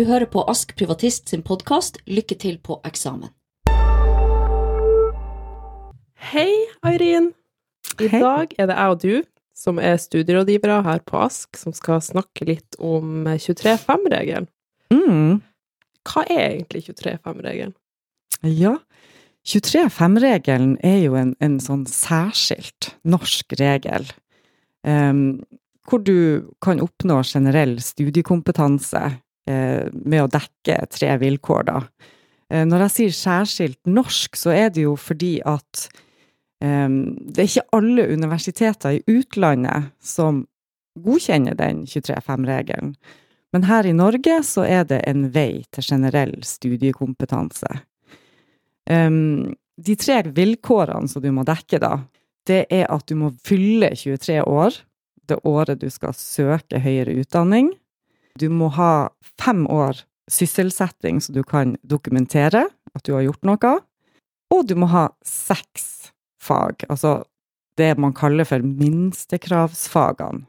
Du hører på Ask Privatist sin podkast Lykke til på eksamen. Hei, Eirin. I Hei. dag er det jeg og du som er studierådgivere her på Ask, som skal snakke litt om 23-5-regelen. Mm. Hva er egentlig 23-5-regelen? Ja. 23-5-regelen er jo en, en sånn særskilt norsk regel, Um, hvor du kan oppnå generell studiekompetanse med å dekke tre vilkår, da. Eh, når jeg sier særskilt norsk, så er det jo fordi at um, det er ikke alle universiteter i utlandet som godkjenner den 23-5-regelen. Men her i Norge så er det en vei til generell studiekompetanse. Um, de tre vilkårene som du må dekke, da, det er at du må fylle 23 år det året du skal søke høyere utdanning. Du må ha fem år sysselsetting så du kan dokumentere at du har gjort noe. Og du må ha seks fag, altså det man kaller for minstekravsfagene.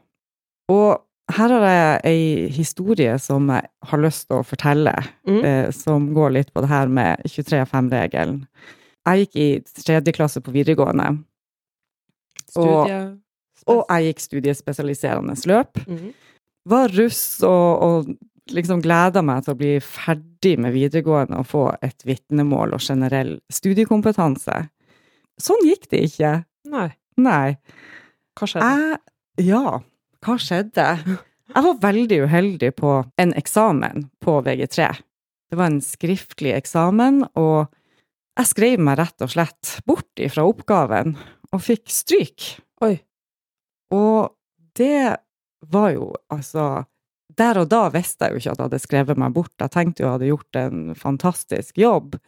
Og her har jeg ei historie som jeg har lyst til å fortelle, Mm. eh, som går litt på det her med 23-5-regelen. Jeg gikk i tredje klasse på videregående, Og- Studie... og jeg gikk studiespesialiserende løp. Mhm. Var russ og, og liksom gleda meg til å bli ferdig med videregående og få et vitnemål og generell studiekompetanse. Sånn gikk det ikke. Nei, Nei. hva skjedde? Jeg Ja, hva skjedde? Jeg var veldig uheldig på en eksamen på VG3. Det var en skriftlig eksamen, og jeg skrev meg rett og slett bort ifra oppgaven, og fikk stryk. Oi. Og det var jo altså Der og da visste jeg jo ikke at jeg hadde skrevet meg bort. Jeg tenkte jo jeg hadde gjort en fantastisk jobb.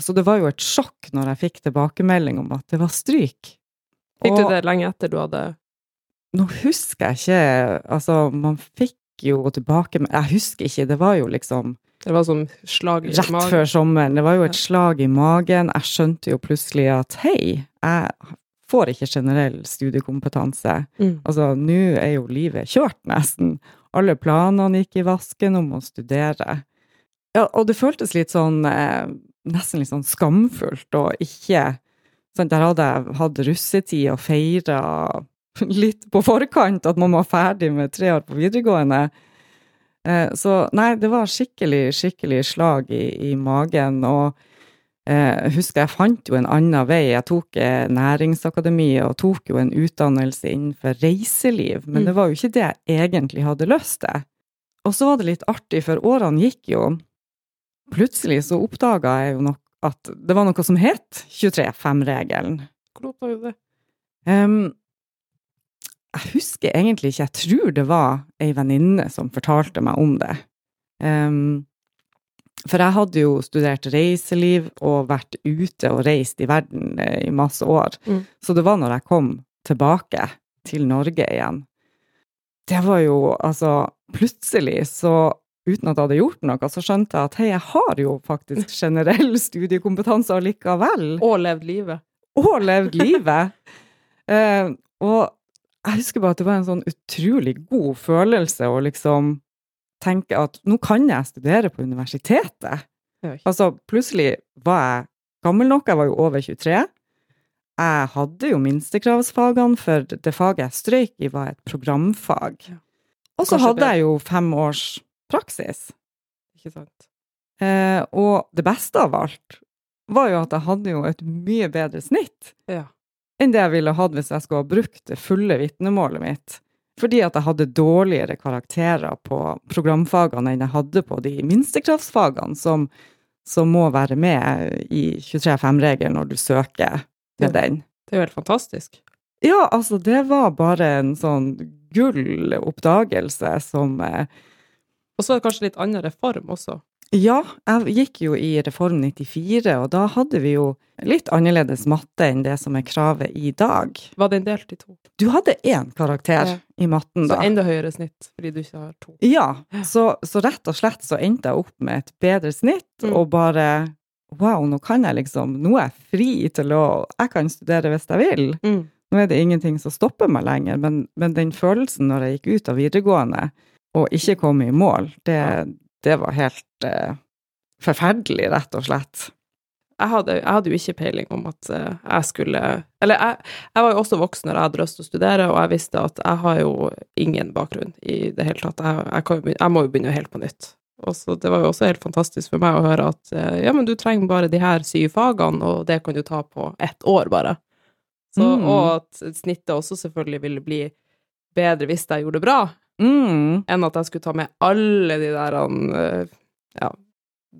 Så det var jo et sjokk når jeg fikk tilbakemelding om at det var stryk. Fikk du det lenge etter du hadde nå husker jeg ikke Altså, man fikk jo tilbake Jeg husker ikke, det var jo liksom Det var sånn slag i rett magen? før sommeren. Det var jo et slag i magen. Jeg skjønte jo plutselig at hei, jeg får ikke generell studiekompetanse. Mm. Altså, nå er jo livet kjørt, nesten. Alle planene gikk i vasken om å studere. Ja, og det føltes litt sånn eh, Nesten litt sånn skamfullt og ikke sant, Der hadde jeg hatt russetid og feira litt på forkant at man var ferdig med tre år på videregående. Eh, så nei, det var skikkelig, skikkelig slag i, i magen. Og jeg husker jeg fant jo en annen vei. Jeg tok eh, næringsakademiet og tok jo en utdannelse innenfor reiseliv, men Mm. det var jo ikke det jeg egentlig hadde lyst til. Og så var det litt artig, for årene gikk jo. Plutselig så oppdaga jeg jo nok at det var noe som het 23-5-regelen. Hvor oppdaget du det? Um, jeg husker egentlig ikke, jeg tror det var ei venninne som fortalte meg om det. Ehm, for jeg hadde jo studert reiseliv og vært ute og reist i verden eh, i masse år. Mm. Så det var når jeg kom tilbake til Norge igjen. Det var jo altså Plutselig så uten at jeg hadde gjort noe, så skjønte jeg at hei, jeg har jo faktisk generell studiekompetanse allikevel Og levd livet. og levd livet. uh, og jeg husker bare at det var en sånn utrolig god følelse å liksom tenke at nå kan jeg studere på universitetet. Oi. Altså, plutselig var jeg gammel nok, jeg var jo over 23. Jeg hadde jo minstekravsfagene, for det faget jeg strøyk i, var et programfag. Og så hadde jeg jo fem års praksis. Ikke sant? Eh, og det beste av alt var jo at jeg hadde jo et mye bedre snitt Ja. enn det jeg ville hatt hvis jeg skulle ha brukt det fulle vitnemålet mitt. Fordi at jeg hadde dårligere karakterer på programfagene enn jeg hadde på de minstekravsfagene som, som må være med i 23-5-regelen når du søker Ja. den. Det er jo helt fantastisk. Ja, altså, det var bare en sånn gull oppdagelse som eh, Og så er det kanskje litt annen reform også. Ja, jeg gikk jo i Reform 94, og da hadde vi jo litt annerledes matte enn det som er kravet i dag. Var den delt i to? Du hadde én karakter Ja. i matten da. Så enda høyere snitt, fordi du ikke har to. Ja, så, så rett og slett så endte jeg opp med et bedre snitt, Mm. og bare wow, nå kan jeg liksom, nå er jeg fri til å, jeg kan studere hvis jeg vil. Mm. Nå er det ingenting som stopper meg lenger, men, men den følelsen når jeg gikk ut av videregående og ikke kom i mål, det, det var helt eh, forferdelig, rett og slett. Jeg hadde, jeg hadde jo ikke peiling om at eh, jeg skulle Eller jeg, jeg var jo også voksen når jeg hadde lyst til å studere, og jeg visste at jeg har jo ingen bakgrunn i det hele tatt. Jeg, jeg, kan, jeg må jo begynne helt på nytt. Og så Det var jo også helt fantastisk for meg å høre at eh, ja, men du trenger bare de her syv fagene, og det kan du ta på ett år, bare. Så, Mm. Og at snittet også selvfølgelig ville bli bedre hvis jeg gjorde det bra, Mm. enn at jeg skulle ta med alle de der eh, ja,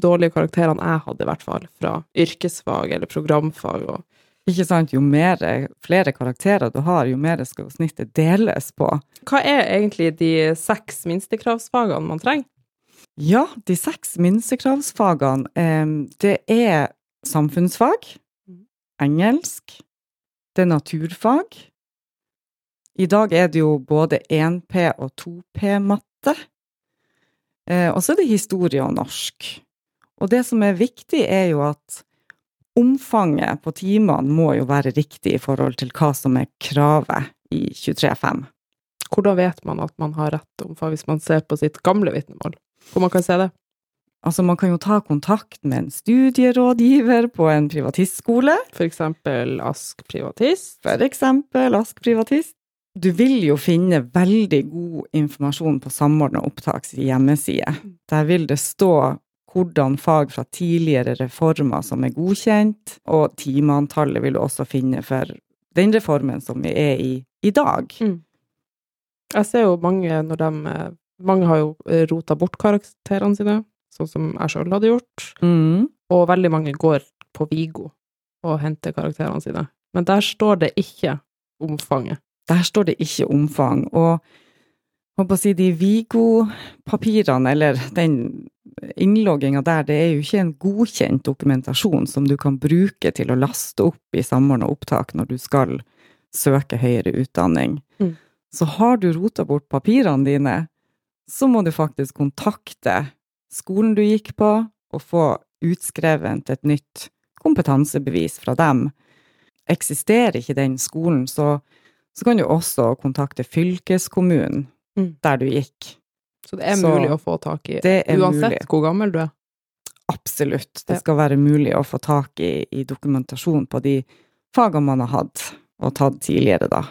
dårlige karakterene jeg hadde, i hvert fall, fra yrkesfag eller programfag. Og, Ikke sant? Jo mer, flere karakterer du har, jo mer skal snittet deles på. hva er egentlig de seks minstekravsfagene man trenger? Ja, de seks minstekravsfagene, eh, det er samfunnsfag, Mm. engelsk, det er naturfag. I dag er det jo både 1P og 2P-matte. Eh, og så er det historie og norsk. Og det som er viktig, er jo at omfanget på timene må jo være riktig i forhold til hva som er kravet i 23.5. Hvordan vet man at man har rett omfang hvis man ser på sitt gamle vitnemål? Hvor man kan se det? Altså, man kan jo ta kontakt med en studierådgiver på en privatistskole, For eksempel Ask privatist. for eksempel Ask Privatist. Du vil jo finne veldig god informasjon på Samordna opptaks hjemmeside. Der vil det stå hvordan fag fra tidligere reformer som er godkjent, og timeantallet vil du også finne for den reformen som vi er i i dag. Jeg ser jo mange når de Mange har jo eh, rota bort karakterene sine, sånn som jeg sjøl hadde gjort. Mm. Og veldig mange går på Vigo og henter karakterene sine. Men der står det ikke omfanget. Der står det ikke omfang. Og håper å si, de Vigo-papirene, eller den innlogginga der, det er jo ikke en godkjent dokumentasjon som du kan bruke til å laste opp i samordna opptak når du skal søke høyere utdanning. Mm. Så har du rota bort papirene dine, så må du faktisk kontakte skolen du gikk på, og få utskrevet et nytt kompetansebevis fra dem. Eksisterer ikke den skolen, så, så kan du også kontakte fylkeskommunen Mm. der du gikk. Så det er Så mulig å få tak i, uansett mulig. hvor gammel du er. Absolutt. Det skal være mulig å få tak i, i dokumentasjon på de fagene man har hatt, og tatt tidligere, da.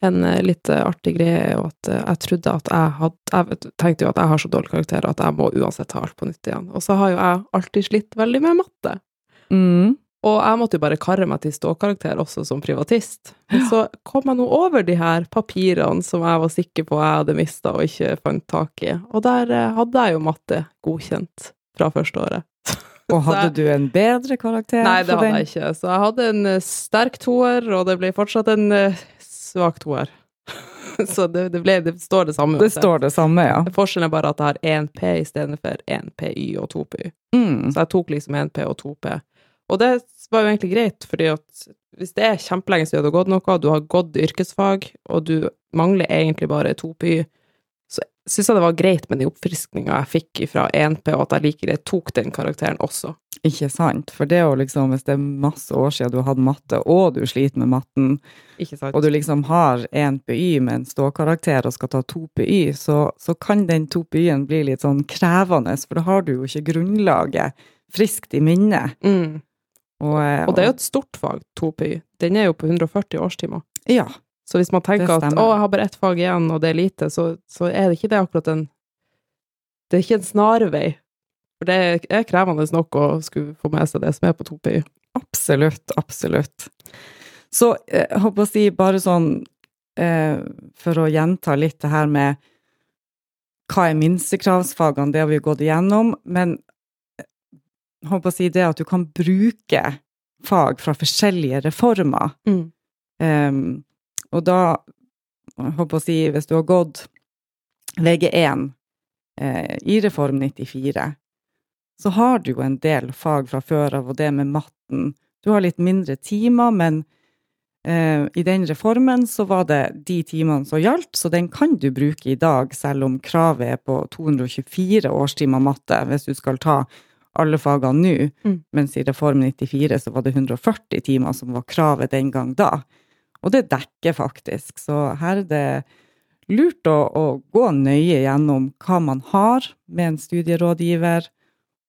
En eh, litt eh, artig greie er jo at eh, jeg trodde at jeg hadde Jeg tenkte jo at jeg har så dårlig karakter at jeg må uansett ta alt på nytt igjen. Og så har jo jeg alltid slitt veldig med matte. Mm. Og jeg måtte jo bare karre meg til ståkarakter også som privatist. Men så kom jeg nå over de her papirene som jeg var sikker på jeg hadde mista og ikke fant tak i. Og der eh, hadde jeg jo matte godkjent fra første året. Og hadde du en bedre karakter? Nei, det hadde jeg ikke. Så jeg hadde en eh, sterk toer, og det ble fortsatt en eh, svak toer. så det, det, ble, det står det samme. Det står det samme, ja. Forskjellen er bare at jeg har én P i stedet for én PY og to PY. Mm. Så jeg tok liksom én P og to P. Og det var jo egentlig greit, fordi at hvis det er kjempelenge siden du har gått noe, du har gått yrkesfag, og du mangler egentlig bare to PY, så syns jeg det var greit med den oppfriskninga jeg fikk fra 1P, og at jeg like greit tok den karakteren også. Ikke sant? For det å liksom, hvis det er masse år siden du har hatt matte, og du sliter med matten, og du liksom har 1PY med en ståkarakter og skal ta 2PY, så, så kan den 2PY-en bli litt sånn krevende, for da har du jo ikke grunnlaget friskt i minnet. mm. Og, eh, Og det er jo et stort fag, 2PY. Den er jo på 140 årstimer. Ja. Så hvis man tenker at å, jeg har bare ett fag igjen, og det er lite, så, så er det ikke det akkurat en Det er ikke en snarvei. For det er krevende nok å skulle få med seg det som er på 2PY. Absolutt, absolutt. Så eh, jeg håper å si bare sånn eh, For å gjenta litt det her med hva er minstekravsfagene, det har vi gått igjennom, men jeg på å si det at du kan bruke fag fra forskjellige reformer. Ehm, og da holdt på å si, hvis du har gått VG1 eh, i Reform 94, så har du jo en del fag fra før av, og det med matten. Du har litt mindre timer, men eh, i den reformen så var det de timene som gjaldt, så den kan du bruke i dag, selv om kravet er på 224 årstimer matte, hvis du skal ta alle fagene nå, Mm. mens i Reform 94 så var det 140 timer som var kravet den gang da. Og det dekker faktisk, så her er det lurt å, å gå nøye gjennom hva man har med en studierådgiver,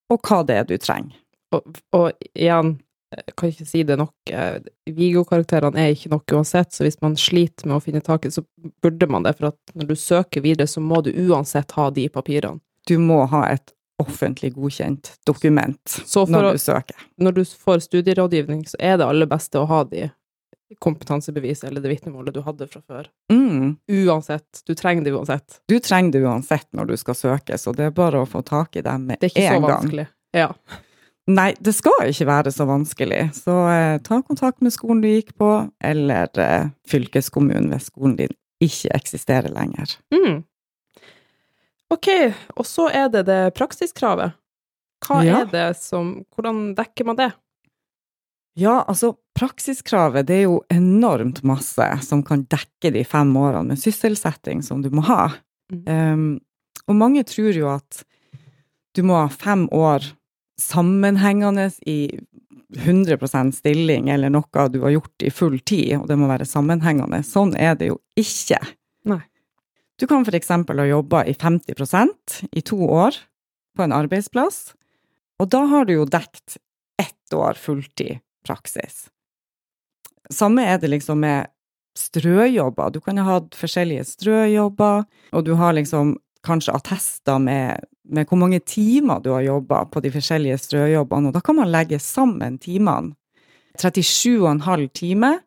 og hva det er du trenger. Og, og igjen, jeg kan ikke si det nok, eh, Viggo-karakterene er ikke nok uansett, så hvis man sliter med å finne taket, så burde man det, for at når du søker videre, så må du uansett ha de papirene. Du må ha et offentlig godkjent dokument når du søker. Når du får studierådgivning, så er det aller beste å ha de kompetansebevis eller det vitnemålet du hadde fra før. Mm. Uansett. Du trenger det uansett. Du trenger det uansett når du skal søke, så det er bare å få tak i dem med en gang. Det er ikke så vanskelig. Ja. Nei, det skal ikke være så vanskelig, så eh, ta kontakt med skolen du gikk på, eller eh, fylkeskommunen hvis skolen din ikke eksisterer lenger. Mm. Ok, og så er det det praksiskravet. Hva Ja. er det som Hvordan dekker man det? Ja, altså, praksiskravet det er jo enormt masse som kan dekke de fem årene med sysselsetting som du må ha. Mm. Um, og mange tror jo at du må ha fem år sammenhengende i 100% stilling, eller noe du har gjort i full tid, og det må være sammenhengende. Sånn er det jo ikke. Du kan eksempel ha jobba i 50% i to år på en arbeidsplass, og da har du jo dekt ett år fulltid praksis. Samme er det liksom med strøjobber. Du kan ha hatt forskjellige strøjobber, og du har liksom kanskje attester med, med hvor mange timer du har jobba på de forskjellige strøjobbene, og da kan man legge sammen timene. 37,5 timer,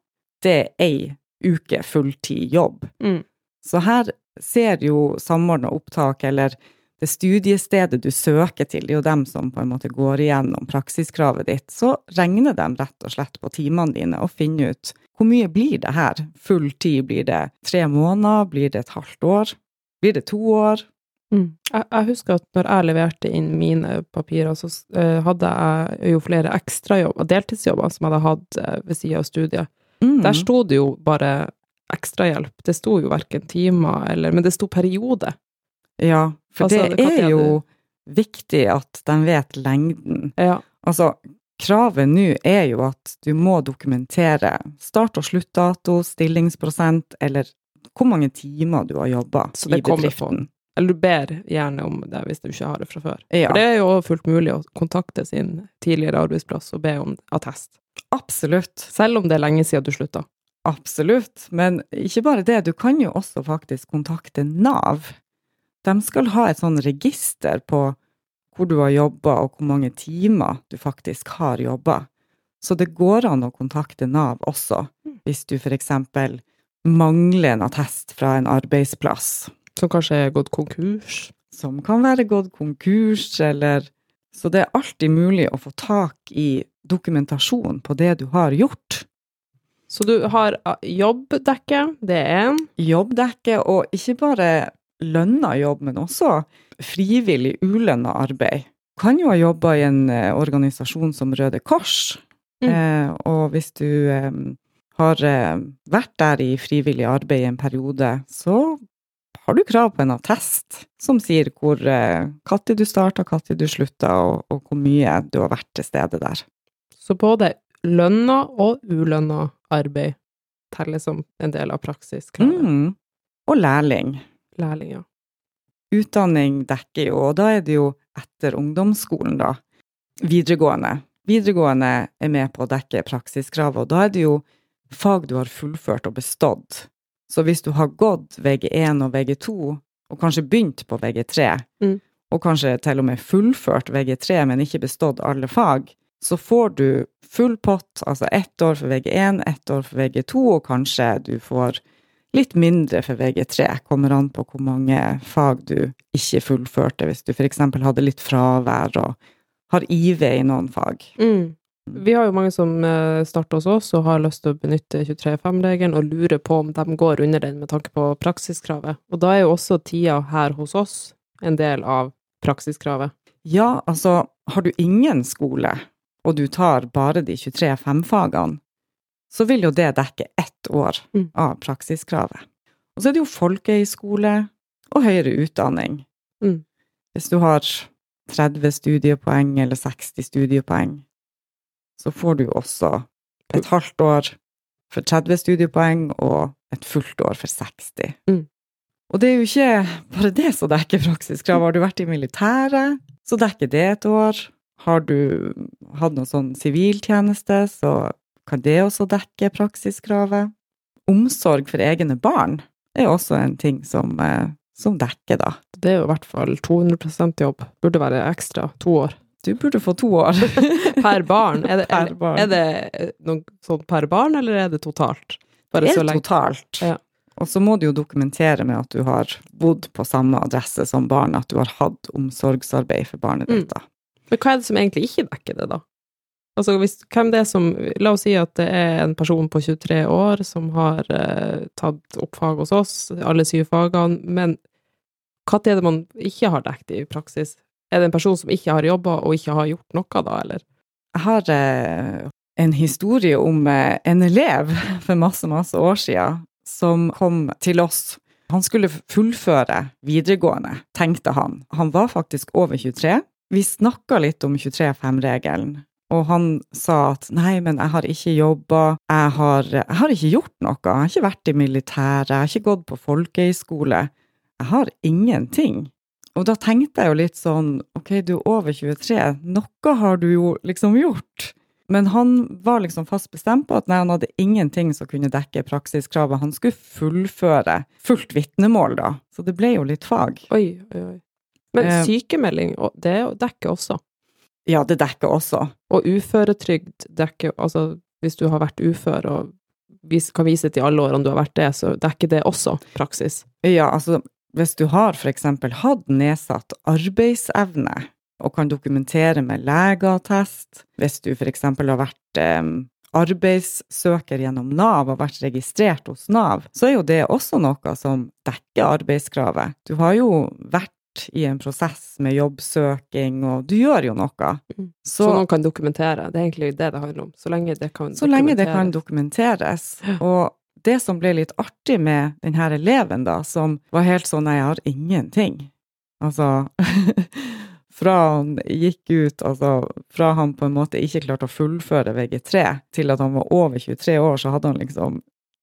det er ei uke fulltid jobb. Mm. Så her ser jo samordna opptak, eller det studiestedet du søker til, det er jo dem som på en måte går igjennom praksiskravet ditt, så regner de rett og slett på timene dine og finner ut hvor mye blir det her? Full tid, blir det tre måneder, blir det et halvt år, blir det to år? Mm. Jeg, jeg husker at når jeg leverte inn mine papirer, så eh, hadde jeg jo flere ekstrajobber, deltidsjobber, som jeg hadde hatt eh, ved siden av studiet. Mm. Der sto det jo bare ekstrahjelp. Det sto jo verken timer eller Men det sto periode. Ja, for Altså, det er jo viktig at de vet lengden. Ja. Altså, kravet nå er jo at du må dokumentere start- og sluttdato, stillingsprosent, eller hvor mange timer du har jobba i bedriften. Eller du ber gjerne om det hvis du ikke har det fra før. Ja, For det er jo fullt mulig å kontakte sin tidligere arbeidsplass og be om attest. absolutt. Selv om det er lenge siden du slutta. Absolutt. Men ikke bare det, du kan jo også faktisk kontakte Nav. De skal ha et sånn register på hvor du har jobba, og hvor mange timer du faktisk har jobba. Så det går an å kontakte Nav også, hvis du eksempel mangler en attest fra en arbeidsplass, Som kanskje er gått konkurs. som kan være gått konkurs, eller Så det er alltid mulig å få tak i dokumentasjon på det du har gjort. Så du har ah, jobbdekke, det er en. jobbdekke, og ikke bare lønna jobb, men også frivillig ulønna arbeid. Kan jo ha jobba i en eh, organisasjon som Røde Kors, Mm. eh, og hvis du eh, har eh, vært der i frivillig arbeid i en periode, så har du krav på en attest som sier hvor eh, når du starta, når du slutta, og, og hvor mye du har vært til stede der. Så både lønna og ulønna arbeid teller som en del av praksiskravet. Mm. Og lærling. Lærling, ja. Utdanning dekker jo, og da er det jo etter ungdomsskolen, da. Videregående. Videregående er med på å dekke praksiskravet, og da er det jo fag du har fullført og bestått. Så hvis du har gått VG1 og VG2, og kanskje begynt på VG3, Mm. og kanskje til og med fullført VG3, men ikke bestått alle fag, så får du full pott, altså ett år for VG1, ett år for VG2, og kanskje du får litt mindre for VG3, kommer an på hvor mange fag du ikke fullførte, hvis du eksempel hadde litt fravær og har IV i noen fag. Mm. Vi har jo mange som eh, starter hos oss og har lyst til å benytte 23.5-regelen og lurer på om de går under den med tanke på praksiskravet. Og da er jo også tida her hos oss en del av praksiskravet. Ja, altså, har du ingen skole, og du tar bare de 23 5-fagene, så vil jo det dekke ett år Mm. av praksiskravet. Og så er det jo folkehøyskole og høyere utdanning. Mm. Hvis du har 30 studiepoeng eller 60 studiepoeng, så får du også et halvt år for 30 studiepoeng og et fullt år for 60. Mm. Og det er jo ikke bare det som dekker praksiskrav. Har du vært i militæret, så dekker det et år. Har du hatt noe sånn siviltjeneste, så kan det også dekke praksiskravet. Omsorg for egne barn er også en ting som, eh, som dekker, da. Det er jo i hvert fall 200% jobb. Burde være ekstra. To år. Du burde få to år. Per barn? Er det, Per er, barn. er det noe sånn per barn, eller er det totalt? Bare Det så er lenge. totalt. Ja. Og så må du jo dokumentere med at du har bodd på samme adresse som barn, at du har hatt omsorgsarbeid for barnet Mm. ditt, da. Men hva er det som egentlig ikke dekker det, da? Altså, hvis, hvem det er som La oss si at det er en person på 23 år som har eh, tatt opp fag hos oss, alle syv fagene, men hva er det man ikke har dekket i praksis? Er det en person som ikke har jobba og ikke har gjort noe, da, eller? Jeg har eh, en historie om eh, en elev for masse, masse år siden som kom til oss. Han skulle fullføre videregående, tenkte han. Han var faktisk over 23. Vi snakka litt om 23-5-regelen, og han sa at nei, men jeg har ikke jobba, jeg, jeg har ikke gjort noe, jeg har ikke vært i militæret, jeg har ikke gått på folkehøyskole. Jeg har ingenting. Og da tenkte jeg jo litt sånn, ok, du er over 23, noe har du jo liksom gjort. Men han var liksom fast bestemt på at nei, han hadde ingenting som kunne dekke praksiskravet. Han skulle fullføre fullt vitnemål, da. Så det ble jo litt fag. Oi, oi, oi. Men Eh. sykemelding, det dekker også. Ja, det dekker også. Og uføretrygd dekker Altså, hvis du har vært ufør og kan vise til alle årene du har vært det, så dekker det også praksis. Ja, altså, hvis du har eksempel hatt nedsatt arbeidsevne, og kan dokumentere med legeattest, hvis du eksempel har vært eh, arbeidssøker gjennom Nav og vært registrert hos Nav, så er jo det også noe som dekker arbeidskravet. Du har jo vært i en prosess med jobbsøking, og du gjør jo noe. Mm. Så, Så noen kan dokumentere. Det er egentlig det det handler om. Så lenge det kan så lenge det kan dokumenteres. Og det som ble litt artig med denne eleven, da, som var helt sånn jeg har ingenting. Altså Fra han gikk ut, altså fra han på en måte ikke klarte å fullføre VG3, til at han var over 23 år, så hadde han liksom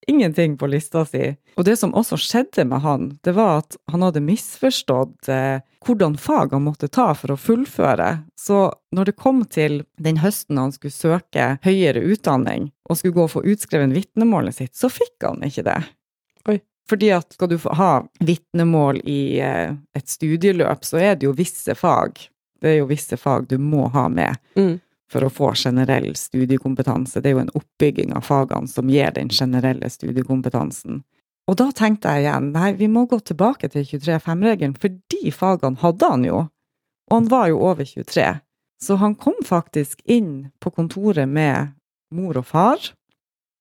ingenting på lista si. Og det som også skjedde med han, det var at han hadde misforstått eh, hvordan fag han måtte ta for å fullføre. Så når det kom til den høsten han skulle søke høyere utdanning, og skulle gå og få utskrevet vitnemålet sitt, så fikk han ikke det. Oi. Fordi at skal du ha vitnemål i eh, et studieløp, så er det jo visse fag. Det er jo visse fag du må ha med Mm. For å få generell studiekompetanse. Det er jo en oppbygging av fagene som gir den generelle studiekompetansen. Og da tenkte jeg igjen, nei, vi må gå tilbake til 23-5-regelen, for de fagene hadde han jo. Og han var jo over 23. Så han kom faktisk inn på kontoret med mor og far,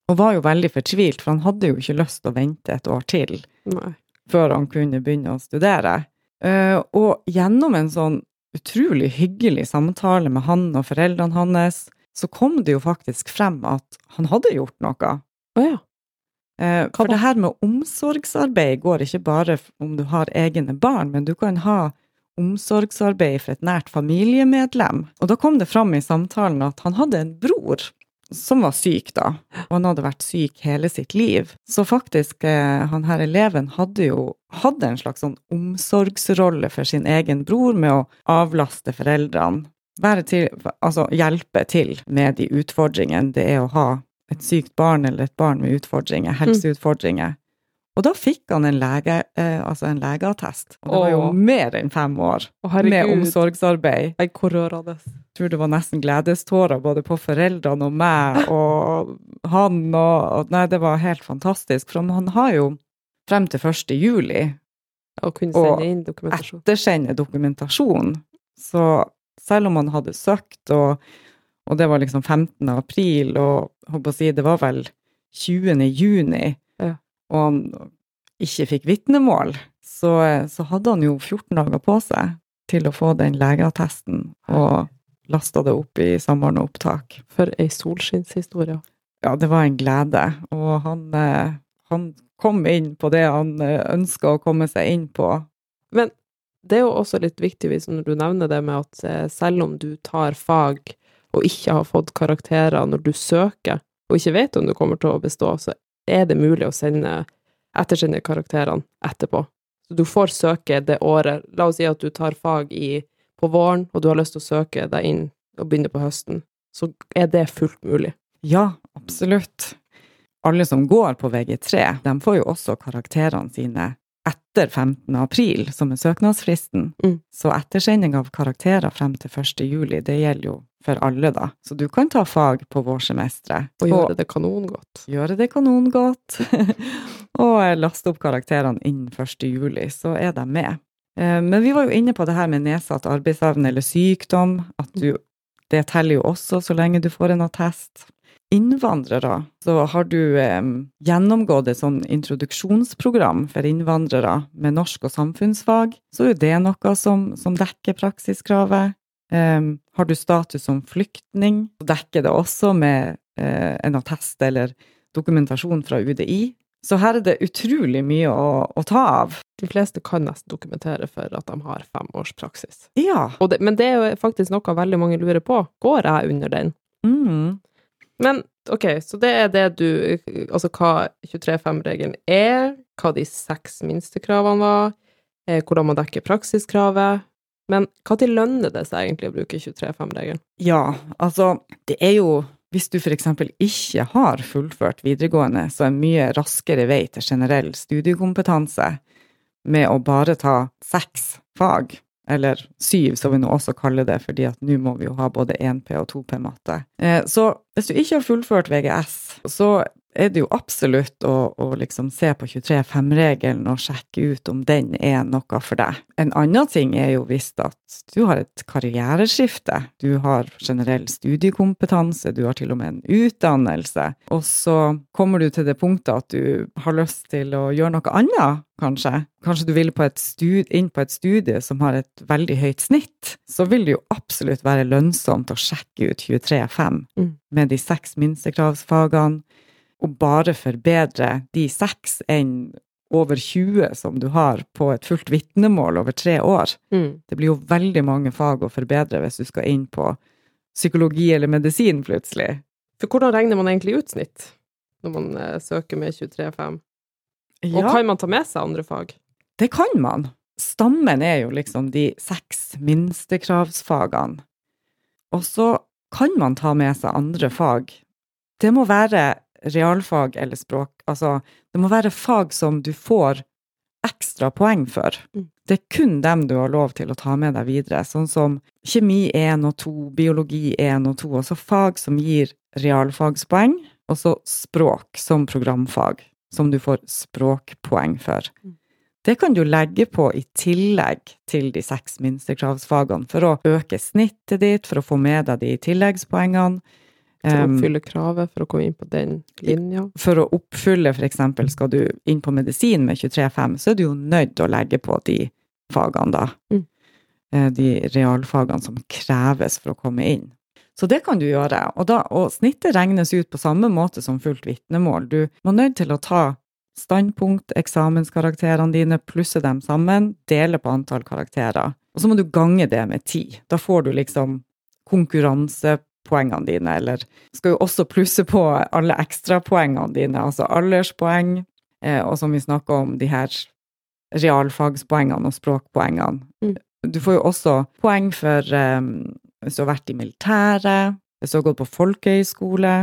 og var jo veldig fortvilt, for han hadde jo ikke lyst til å vente et år til Nei. før han kunne begynne å studere. Eh, Og gjennom en sånn utrolig hyggelig samtale med han og foreldrene hans, så kom det jo faktisk frem at han hadde gjort noe. Å ja. Eh, For det her med omsorgsarbeid går ikke bare om du har egne barn, men du kan ha omsorgsarbeid for et nært familiemedlem. Og da kom det fram i samtalen at han hadde en bror som var syk da, og han hadde vært syk hele sitt liv. Så faktisk, eh, han her eleven hadde jo hatt en slags sånn omsorgsrolle for sin egen bror med å avlaste foreldrene. Til, altså hjelpe til med de utfordringene det er å ha et sykt barn eller et barn med utfordringer, helseutfordringer. Og da fikk han en, lege, eh, altså en legeattest. Og det var jo mer enn fem år Åh, med omsorgsarbeid. Nei, hvor rørende. Jeg tror det var nesten gledestårer både på foreldrene og meg og han og og Nei, det var helt fantastisk. For han har jo frem til 1. juli Å kunne Og sende inn dokumentasjon. ettersende dokumentasjon. Så selv om han hadde søkt, og, og det var liksom 15. april, og si, det var vel 20. juni. Og han ikke fikk vitnemål, så, så hadde han jo 14 dager på seg til å få den legeattesten, og lasta det opp i Samordna opptak. For ei solskinnshistorie. Ja, det var en glede, og han, eh, han kom inn på det han ønska å komme seg inn på. Men det er jo også litt viktig hvis du nevner det med at eh, selv om du tar fag og ikke har fått karakterer når du søker, og ikke vet om du kommer til å bestå, så er det mulig å sende ettersende karakterene etterpå. Så du får søke det året. La oss si at du tar fag i, på våren, og du har lyst til å søke deg inn og begynne på høsten. Så er det fullt mulig. Ja, absolutt. Alle som går på VG3, de får jo også karakterene sine etter 15. april, som er søknadsfristen. Mm. Så ettersending av karakterer frem til 1. juli, det gjelder jo for alle, da. Så du kan ta fag på vårsemesteret. Og gjøre det kanongodt. gjøre det kanongodt. og laste opp karakterene innen 1. juli, så er de med. Eh, Men vi var jo inne på det her med nedsatt arbeidsevne eller sykdom, at du, det teller jo også så lenge du får en attest. Innvandrere, så har du eh, gjennomgått et sånn introduksjonsprogram for innvandrere med norsk og samfunnsfag, så er det noe som, som dekker praksiskravet. Eh, har du status som flyktning, så dekker det også med eh, en attest eller dokumentasjon fra UDI. Så her er det utrolig mye å, å ta av. De fleste kan nesten dokumentere for at de har fem års praksis. Ja. Det, men det er jo faktisk noe veldig mange lurer på. Går jeg under den? Mm. Men ok, så det er det du Altså hva 23-5-regelen er, hva de seks minstekravene var, eh, hvordan man dekker praksiskravet. Men når lønner det seg egentlig å bruke 23-5-regelen? Ja, altså, det er jo hvis du eksempel ikke har fullført videregående, så er mye raskere vei til generell studiekompetanse med å bare ta seks fag, eller syv, som vi nå også kaller det, fordi at nå må vi jo ha både 1P og 2P matte. Eh, Så hvis du ikke har fullført VGS, så er det jo absolutt å, å liksom se på 23-5-regelen og sjekke ut om den er noe for deg. En annen ting er jo hvis at du har et karriereskifte, du har generell studiekompetanse, du har til og med en utdannelse, og så kommer du til det punktet at du har lyst til å gjøre noe annet, kanskje. Kanskje du vil på et stud, inn på et studie som har et veldig høyt snitt, så vil det jo absolutt være lønnsomt å sjekke ut 23-5 Mm. med de seks minstekravsfagene og bare forbedre de seks enn over 20 som du har på et fullt vitnemål over tre år. Mm. Det blir jo veldig mange fag å forbedre hvis du skal inn på psykologi eller medisin plutselig. For hvordan regner man egentlig ut snitt når man eh, søker med 23-5? Og kan man ta med seg andre fag? det kan man. Stammen er jo liksom de seks minstekravsfagene. Og så kan man ta med seg andre fag. Det må være realfag eller språk. Altså, det må være fag som du får ekstra poeng for. Mm. Det er kun dem du har lov til å ta med deg videre, sånn som kjemi 1 og 2, biologi 1 og 2, altså fag som gir realfagspoeng, og så språk som programfag, som du får språkpoeng for. Mm. Det kan du legge på i tillegg til de seks minstekravsfagene, for å øke snittet ditt, for å få med deg de tilleggspoengene. For å Um, oppfylle kravet for å komme inn på den linja? for å oppfylle, eksempel, skal du inn på medisin med 23,5, så er du jo nødt til å legge på de fagene, da. Mm. Eh, De realfagene som kreves for å komme inn. Så det kan du gjøre. Og, da, og snittet regnes ut på samme måte som fullt vitnemål. Du må nødt til å ta standpunkt, eksamenskarakterene dine, plusse dem sammen, dele på antall karakterer. Og så må du gange det med ti. Da får du liksom konkurransepoengene dine, eller skal jo også plusse på alle ekstrapoengene dine, altså alderspoeng, eh, og som vi snakker om, de her realfagspoengene og språkpoengene. Mm. Du får jo også poeng for um, hvis du har vært i militæret, hvis du har gått på folkehøyskole,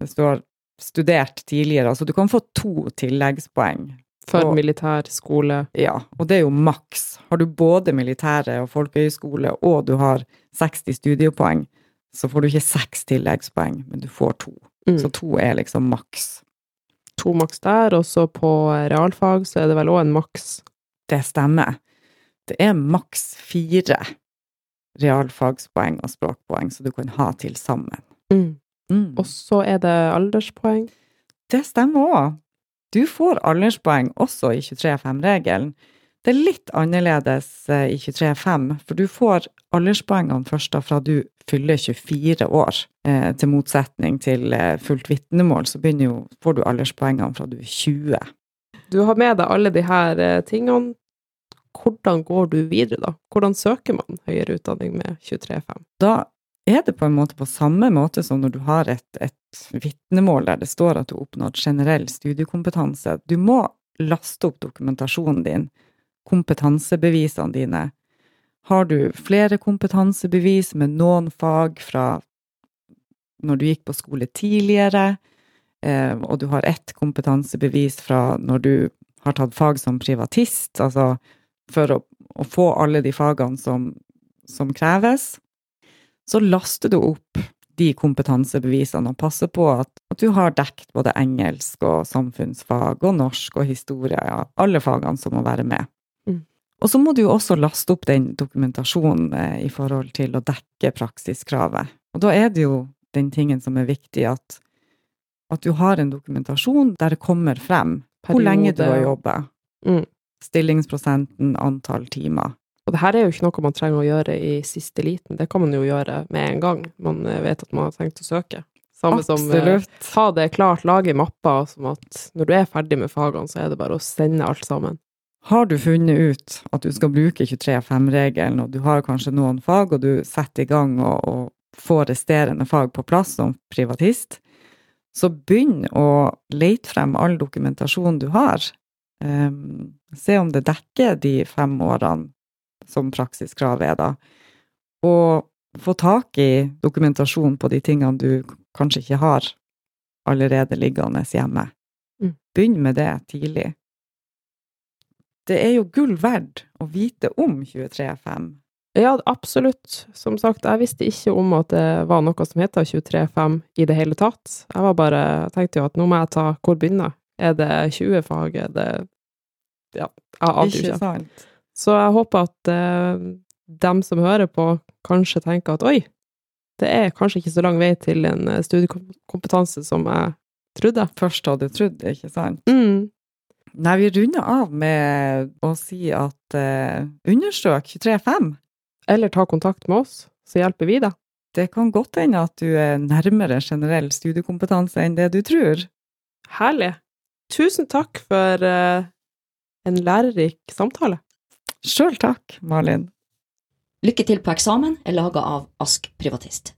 hvis du har studert tidligere. Altså du kan få to tilleggspoeng. For Og- militær skole? Ja, og det er jo maks. Har du både militære og folkehøyskole, og du har 60 studiepoeng, så får du ikke seks tilleggspoeng, men du får to. Mm. Så to er liksom maks. To maks der, og så på realfag så er det vel òg en maks Det stemmer. Det er maks fire realfagspoeng og språkpoeng som du kan ha til sammen. Mm. Og så er det alderspoeng. Det stemmer òg. Du får alderspoeng også i 23-5-regelen. Det er litt annerledes eh, i 23-5, for du får alderspoengene først da fra du fyller 24 år. Eh, til motsetning til eh, fullt vitnemål, så jo, får du alderspoengene fra du er 20. Du har med deg alle de her eh, tingene. Hvordan går du videre, da? Hvordan søker man høyere utdanning med 23-5? Da er det på en måte på samme måte som når du har et, et vitnemål der det står at du har oppnådd generell studiekompetanse. Du må laste opp dokumentasjonen din kompetansebevisene dine. Har du flere kompetansebevis med noen fag fra når du gikk på skole tidligere, eh, og du har ett kompetansebevis fra når du har tatt fag som privatist, altså for å, å få alle de fagene som, som kreves, så laster du opp de kompetansebevisene og passer på at, at, du har dekt både engelsk og samfunnsfag og norsk og historie, ja, alle fagene som må være med. Og så må du jo også laste opp den dokumentasjonen eh, i forhold til å dekke praksiskravet. Og da er det jo den tingen som er viktig, at, at du har en dokumentasjon der det kommer frem Periode. hvor lenge du har jobba. Mm. Stillingsprosenten, antall timer. Og det her er jo ikke noe man trenger å gjøre i siste liten, det kan man jo gjøre med en gang man eh, vet at man har tenkt å søke. Samme Absolutt. som eh, ha det klart, lage mapper som at når du er ferdig med fagene, så er det bare å sende alt sammen. Har du funnet ut at du skal bruke 23-5-regelen, og du har kanskje noen fag, og du setter i gang og, og får resterende fag på plass som privatist, så begynn å lete frem all dokumentasjon du har. Um, se om det dekker de fem årene som praksiskrav er, da. Og få tak i dokumentasjon på de tingene du kanskje ikke har allerede liggende hjemme. Mm. Begynn med det tidlig. Det er jo gull verdt å vite om 23.5. Ja, absolutt. Som sagt, jeg visste ikke om at det var noe som heter 23.5 i det hele tatt. Jeg var bare, tenkte jo at nå må jeg ta Hvor begynner Er det 20 fag? Er det Ja, jeg ante jo ikke. Sant? Så jeg håper at eh, dem som hører på, kanskje tenker at oi, det er kanskje ikke så lang vei til en eh, studiekompetanse som jeg trodde. Først hadde trodd, ikke sant? Mm. Nei, vi runder av med å si at eh, undersøk 23.5. Eller ta kontakt med oss, så hjelper vi deg. Det kan godt hende at du er nærmere generell studiekompetanse enn det du tror. Herlig. Tusen takk for eh, en lærerik samtale. Sjøl takk, Malin. Lykke til på eksamen er laga av Ask Privatist.